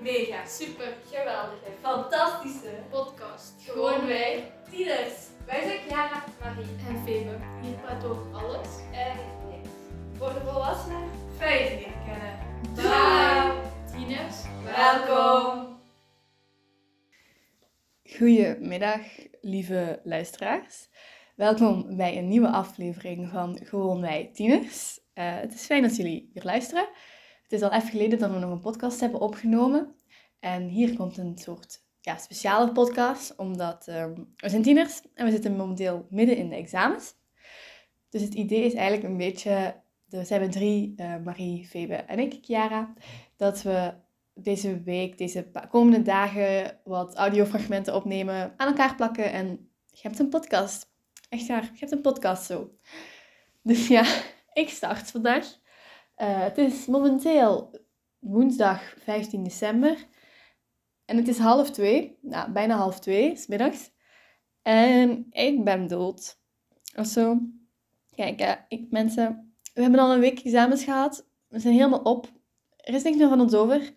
mega, super, geweldige fantastische podcast. Gewoon wij, tieners. Wij zijn Chiara, Marie en Febe. Hier praten we over alles. en niks. Voor de volwassenen, fijn je leren kennen. Bye. Tieners, Welkom. Goedemiddag, lieve luisteraars. Welkom bij een nieuwe aflevering van Gewoon Wij Tieners. Eh, het is fijn dat jullie weer luisteren. Het is al even geleden dat we nog een podcast hebben opgenomen. En hier komt een soort ja, speciale podcast, omdat ehm, we zijn tieners en we zitten momenteel midden in de examens. Dus het idee is eigenlijk een beetje, we met drie, eh, Marie, Febe en ik, Chiara, dat we deze week, deze komende dagen, wat audiofragmenten opnemen, aan elkaar plakken en je hebt een podcast. Echt waar, je hebt een podcast zo. Dus ja, ik start vandaag. Eh, het is momenteel woensdag 15 december. En het is half twee, nou, bijna half twee, s middags. En ik ben dood. Of zo. Kijk, eh, ik, mensen, we hebben al een week examens gehad. We zijn helemaal op. Er is niks meer van ons over.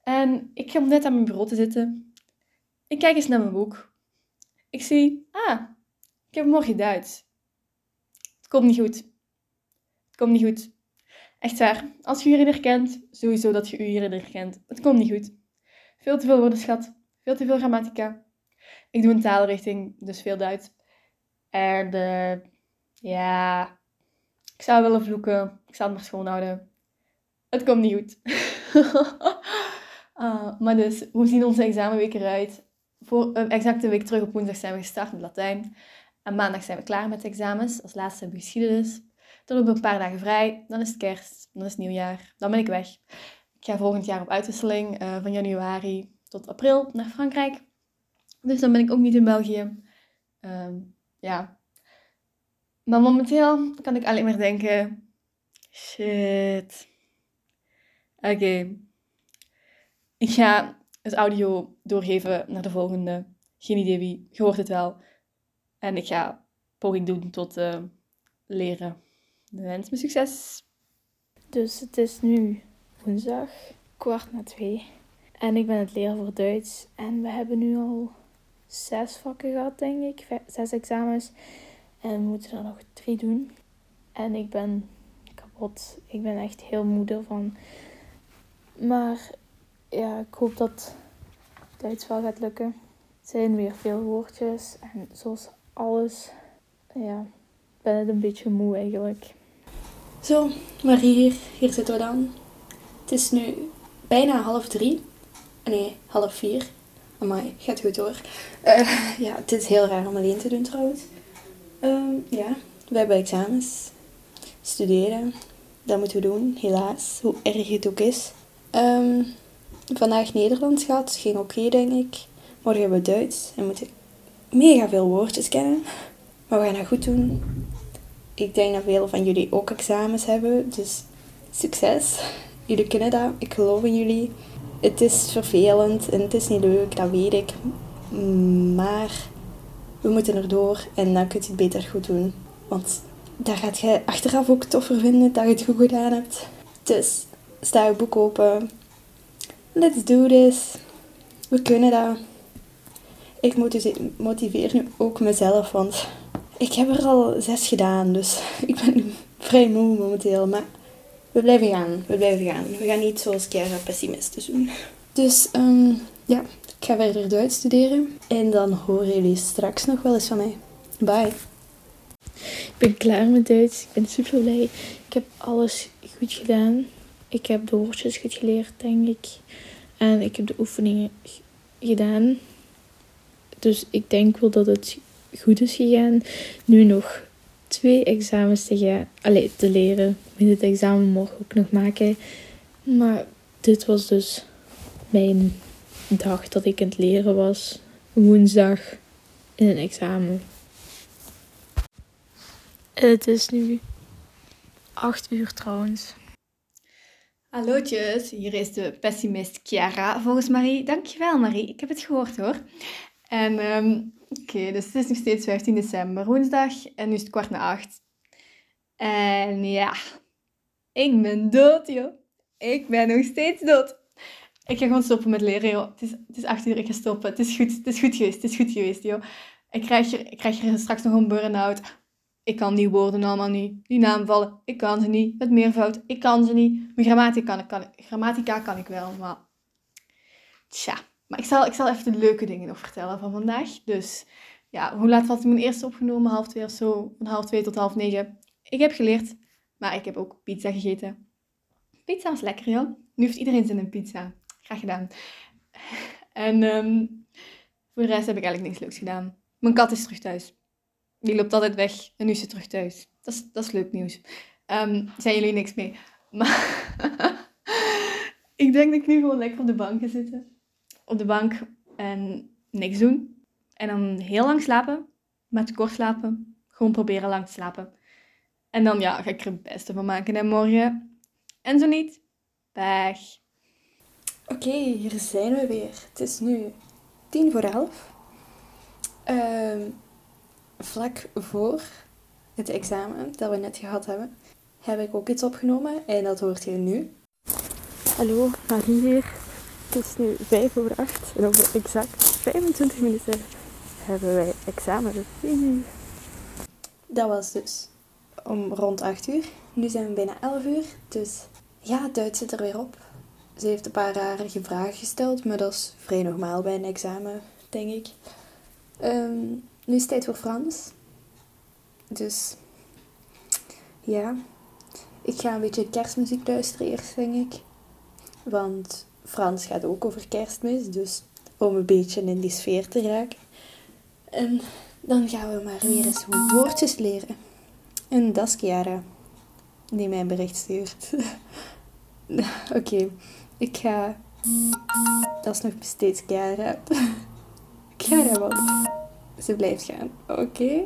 En ik kom net aan mijn bureau te zitten. Ik kijk eens naar mijn boek. Ik zie, ah, ik heb morgen Duits. Het komt niet goed. Het komt niet goed. Echt waar. Als je hierin herkent, sowieso dat je u hierin herkent. Het komt niet goed. Veel te veel woordenschat. Veel te veel grammatica. Ik doe een taalrichting, dus veel Duits. En eh, ja, ik zou willen vloeken. Ik zou het maar schoon houden. Het komt niet goed. Ah, maar dus, hoe zien onze examenweken eruit? Voor een exacte week terug op woensdag zijn we gestart met Latijn. En maandag zijn we klaar met examens. Als laatste hebben we geschiedenis. Dan hebben we een paar dagen vrij. Dan is het kerst. Dan is het nieuwjaar. Dan ben ik weg. Ik ga volgend jaar op uitwisseling eh, van januari tot april naar Frankrijk. Dus dan ben ik ook niet in België. Ehm, ja. Maar momenteel kan ik alleen maar denken... Shit. Oké. Ik ga het audio doorgeven naar de volgende. Geen idee wie. Je hoort het wel. En ik ga poging doen tot eh, leren. Wens me succes. Dus het is nu woensdag, kwart na twee. En ik ben het leren voor Duits. En we hebben nu al zes vakken gehad, denk ik. Zes examens. En we moeten er nog drie doen. En ik ben kapot. Ik ben echt heel moe ervan. Maar ja, ik hoop dat Duits wel gaat lukken. Het zijn weer veel woordjes. En zoals alles, ja, ik ben het een beetje moe eigenlijk. Zo, Marie hier. Hier zitten we dan. Het is nu bijna half drie. Nee, half vier. Amai, gaat goed hoor. Eh, ja, het is heel raar om alleen te doen trouwens. Ehm, ja, we hebben examens. Studeren. Dat moeten we doen, helaas. Hoe erg het ook is. Ehm, vandaag Nederlands gehad. Ging oké, denk ik. Morgen hebben we Duits. En moeten mega veel woordjes kennen. Maar we gaan dat goed doen. Ik denk dat veel van jullie ook examens hebben, dus succes. Jullie kunnen dat, ik geloof in jullie. Het is vervelend en het is niet leuk, dat weet ik. Maar we moeten erdoor en dan kun je het beter goed doen. Want daar gaat je achteraf ook toffer vinden dat je het goed gedaan hebt. Dus sta je boek open. Let's do this. We kunnen dat. Ik motive- motiveer nu ook mezelf, want ik heb er al zes gedaan, dus ik ben vrij moe momenteel. Maar we blijven gaan, we blijven gaan. We gaan niet zoals Chiara pessimisten doen. Dus ehm, ja, ik ga verder Duits studeren. En dan horen jullie straks nog wel eens van mij. Bye. Ik ben klaar met Duits. Ik ben super blij. Ik heb alles goed gedaan. Ik heb de woordjes goed geleerd, denk ik. En ik heb de oefeningen gedaan. Dus ik denk wel dat het goed is gegaan. Nu nog twee examens te gaan. Allee, te leren. Met het examen morgen ook nog maken. Maar dit was dus mijn dag dat ik aan het leren was. Woensdag in een examen. Het is nu acht uur trouwens. Hallootjes, hier is de pessimist Chiara volgens Marie. Dankjewel Marie, ik heb het gehoord hoor. En ehm, oké, dus het is nog steeds 15 december, woensdag en nu is het kwart na acht. En ja, ik ben dood joh. Ik ben nog steeds dood. Ik ga gewoon stoppen met leren, joh. Het is, het is acht uur, ik ga stoppen. Het is goed, het is goed geweest, het is goed geweest, joh. Ik krijg hier, ik krijg hier straks nog een burn-out. Ik kan die woorden allemaal niet. Die naamvallen, ik kan ze niet. Met meervoud, ik kan ze niet. Mijn grammatica kan, ik- kan, grammatica kan ik wel, maar... Tja. Maar ik zal, ik zal even de leuke dingen nog vertellen van vandaag. Dus ja, hoe laat was mijn eerste opgenomen? Half twee of zo. Van half twee tot half negen. Ik heb geleerd, maar ik heb ook pizza gegeten. Pizza is lekker, joh. Nu heeft iedereen zin in pizza. Graag gedaan. En ehm, voor de rest heb ik eigenlijk niks leuks gedaan. Mijn kat is terug thuis. Die loopt altijd weg en nu is ze terug thuis. Dat is, dat is leuk nieuws. Ehm zijn jullie niks mee? Maar ik denk dat ik nu gewoon lekker op de bank ga zitten. Op de bank en niks doen. En dan heel lang slapen. Maar te kort slapen. Gewoon proberen lang te slapen. En dan ja, ga ik er het beste van maken en morgen. En zo niet. Weg. Oké, hier zijn we weer. Het is nu tien voor elf. Ehm, vlak voor het examen dat we net gehad hebben, heb ik ook iets opgenomen en dat hoort je nu. Hallo, Marie hier. Het is nu vijf over acht en over exact 25 minuten hebben wij examen. Dat was dus om rond 8 uur. Nu zijn we bijna 11 uur, dus ja, Duits zit er weer op. Ze heeft een paar rare vragen gesteld, maar dat is vrij normaal bij een examen, denk ik. Ehm, nu is het tijd voor Frans. Dus ja, ik ga een beetje kerstmuziek luisteren eerst, denk ik. Want Frans gaat ook over kerstmis, dus om een beetje in die sfeer te raken. En dan gaan we maar weer eens woordjes leren. En dat is Chiara, die mij een bericht stuurt. Oké, ik ga... Dat is nog steeds Chiara. Chiara, want ze blijft gaan. Oké.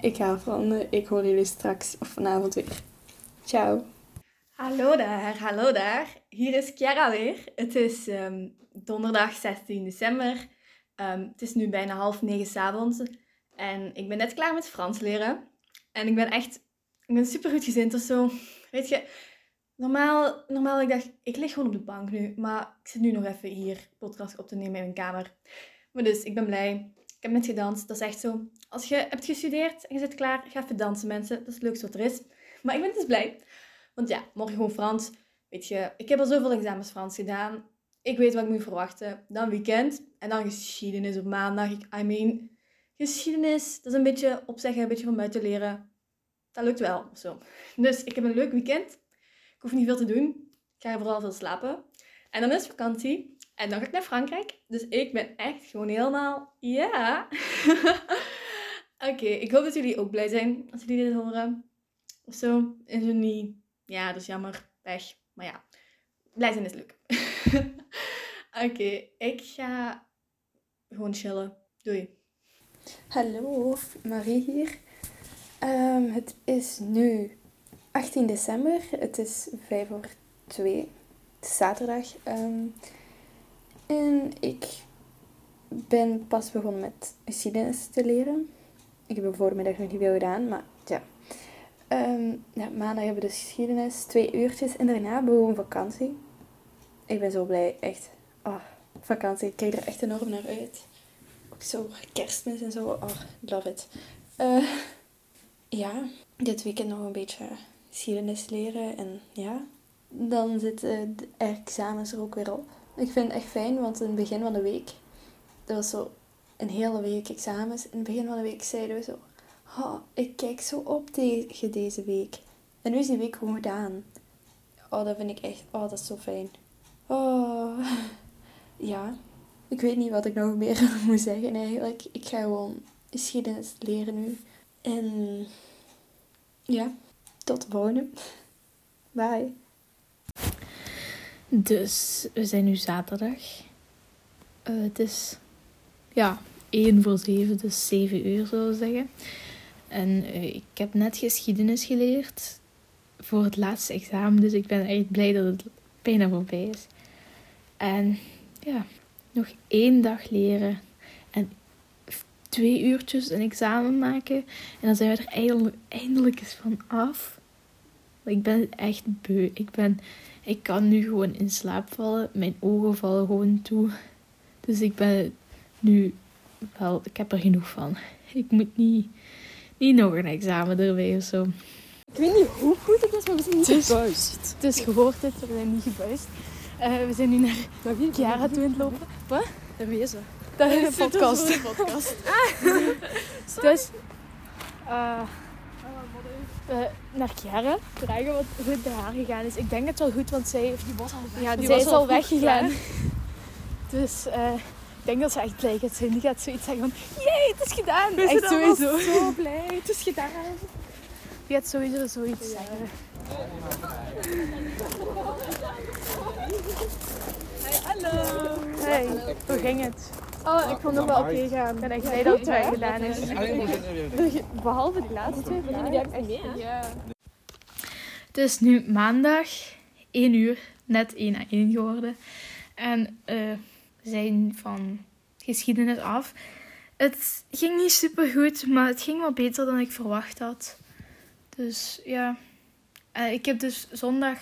Ik ga van... eh, Ik hoor jullie straks of vanavond weer. Ciao. Hallo daar, hallo daar. Hier is Chiara weer. Het is ehm, donderdag 16 december. Ehm, het is nu bijna half negen 's avonds. En ik ben net klaar met Frans leren. En ik ben echt... Ik ben super goed gezind of zo. Weet je, normaal, normaal ik dacht, ik lig gewoon op de bank nu. Maar ik zit nu nog even hier podcast op te nemen in mijn kamer. Maar dus, ik ben blij. Ik heb net gedanst. Dat is echt zo. Als je hebt gestudeerd en je zit klaar, ga even dansen mensen. Dat is het leukste wat er is. Maar ik ben dus blij. Want ja, morgen gewoon Frans. Weet je, ik heb al zoveel examens Frans gedaan. Ik weet wat ik moet verwachten. Dan weekend. En dan geschiedenis op maandag. Ik, I mean, geschiedenis. Dat is een beetje opzeggen, een beetje van buiten leren. Dat lukt wel, zo. Dus ik heb een leuk weekend. Ik hoef niet veel te doen. Ik ga vooral veel slapen. En dan is vakantie. En dan ga ik naar Frankrijk. Dus ik ben echt gewoon helemaal... Ja. Oké, ik hoop dat jullie ook blij zijn als jullie dit horen. Of zo. En zo niet... Ja, dat is jammer. Weg. Maar ja, blij zijn is leuk. Oké, ik ga gewoon chillen. Doei. Hallo, Marie hier. Ehm, het is nu 18 december. Het is 5 over 2. Het is zaterdag. Ehm, en ik ben pas begonnen met geschiedenis te leren. Ik heb er voormiddag nog niet veel gedaan, maar Ehm, ja, maandag hebben we dus geschiedenis, twee uurtjes. En daarna begon vakantie. Ik ben zo blij, echt. Oh, vakantie, ik kijk er echt enorm naar uit. Ook zo kerstmis en zo. Oh, love it. Eh, ja, dit weekend nog een beetje geschiedenis leren. En ja, dan zitten de examens er ook weer op. Ik vind het echt fijn, want in het begin van de week, dat was zo een hele week examens. In het begin van de week zeiden we zo, oh, ik kijk zo op tegen deze week. En nu is die week gewoon gedaan. Oh, dat vind ik echt, oh, dat is zo fijn. Oh, ja. Ik weet niet wat ik nog meer moet zeggen eigenlijk. Ik ga gewoon geschiedenis leren nu. En ja, tot de volgende. Bye. Dus we zijn nu zaterdag. Eh, het is ja, 1 voor 7, dus 7 uur zou zeggen. En eh, ik heb net geschiedenis geleerd voor het laatste examen, dus ik ben echt blij dat het bijna voorbij is. En ja, nog één dag leren en twee uurtjes een examen maken. En dan zijn we er eindelijk, eindelijk eens van af. Ik ben echt beu. Ik ben Ik kan nu gewoon in slaap vallen. Mijn ogen vallen gewoon toe. Dus ik ben nu wel, ik heb er genoeg van. Ik moet niet, niet nog een examen erbij of zo. Ik weet niet hoe goed het is, maar we zijn niet Het is- gebuist. Het is gehoord dit, we zijn niet gebuist. Eh, we zijn nu naar wie Chiara toe aan het lopen. Daar wezen. Dat is een podcast. een podcast. Dus, eh, eh, naar Chiara vragen wat, het bij haar gegaan is. Ik denk het wel goed, want zij, Die was al weg. Ja, die is was al al weggegaan. Dus eh, ik denk dat ze echt blij gaat zijn. Die gaat zoiets zeggen van, jee, het is gedaan. echt sowieso. zo blij. Het is gedaan. Die gaat sowieso zoiets zeggen. Hallo. Hey, hoe ging het? Oh, ik vond het wel oké gaan. Ik ben echt blij dat het wel gedaan is. Behalve die laatste twee van jullie hebben niet mee, hè? Het is nu maandag, 1 uur, net 1 à 1 geworden. En eh, we zijn van geschiedenis af. Het ging niet super goed, maar het ging wel beter dan ik verwacht had. Dus ja, Eh, ik heb dus zondag,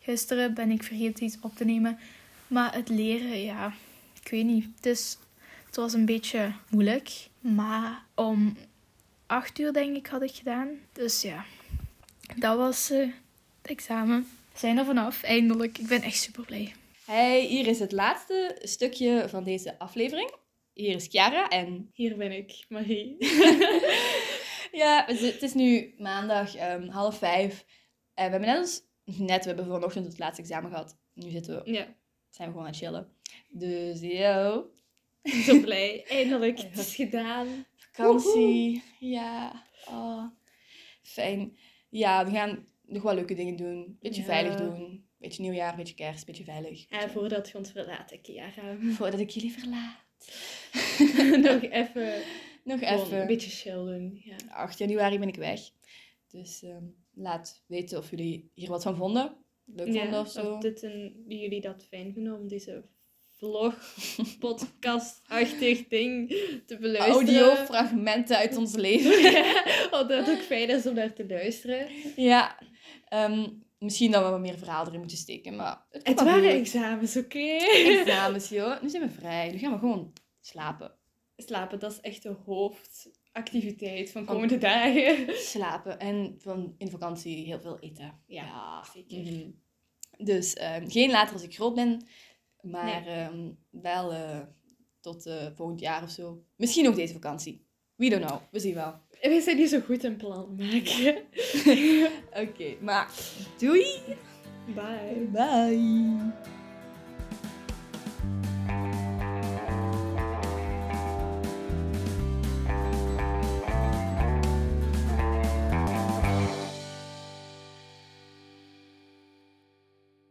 gisteren ben ik vergeten iets op te nemen. Maar het leren, ja, ik weet niet. Is, het was een beetje moeilijk. Maar om 8 uur denk ik had ik gedaan. Dus ja, dat was eh, het examen. We zijn er vanaf, eindelijk. Ik ben echt super blij. Hey, hier is het laatste stukje van deze aflevering. Hier is Chiara en Hier ben ik, Marie. ja, het is nu maandag ehm, half vijf. En we hebben net, ons, net, we hebben vanochtend het laatste examen gehad. Nu zitten we, Ja, zijn we gewoon aan het chillen. Dus yo, zo blij. Eindelijk, het is gedaan. vakantie. Ja, oh, fijn. Ja, we gaan nog wel leuke dingen doen. Beetje Ja. veilig doen. Beetje nieuwjaar, beetje kerst, beetje veilig. En voordat je ons verlaat, Chiara. Voordat ik jullie verlaat. Nog even, Nog even. een beetje chill doen. Ja. 8 januari ben ik weg. Dus ehm, laat weten of jullie hier wat van vonden. Leuk vonden Ja, of zo. Of dit een, jullie dat fijn vinden om deze vlog, podcast-achtig ding te beluisteren. Audiofragmenten uit ons leven. Ja, of dat het ook fijn is om naar te luisteren. ja. ehm, misschien dat we wat meer verhaal erin moeten steken, maar... Het, waren goed. examens, oké? examens, joh. Nu zijn we vrij. Nu gaan we gewoon slapen. Slapen, dat is echt de hoofdactiviteit van komende dagen. Slapen en van in vakantie heel veel eten. Ja, zeker. mhm. Dus ehm, geen later als ik groot ben, maar ehm, wel eh, tot eh, volgend jaar of zo. Misschien ook deze vakantie. We don't know. We zien wel. Wij zijn niet zo goed in plan maken. Oké, maar doei! Bye. Bye!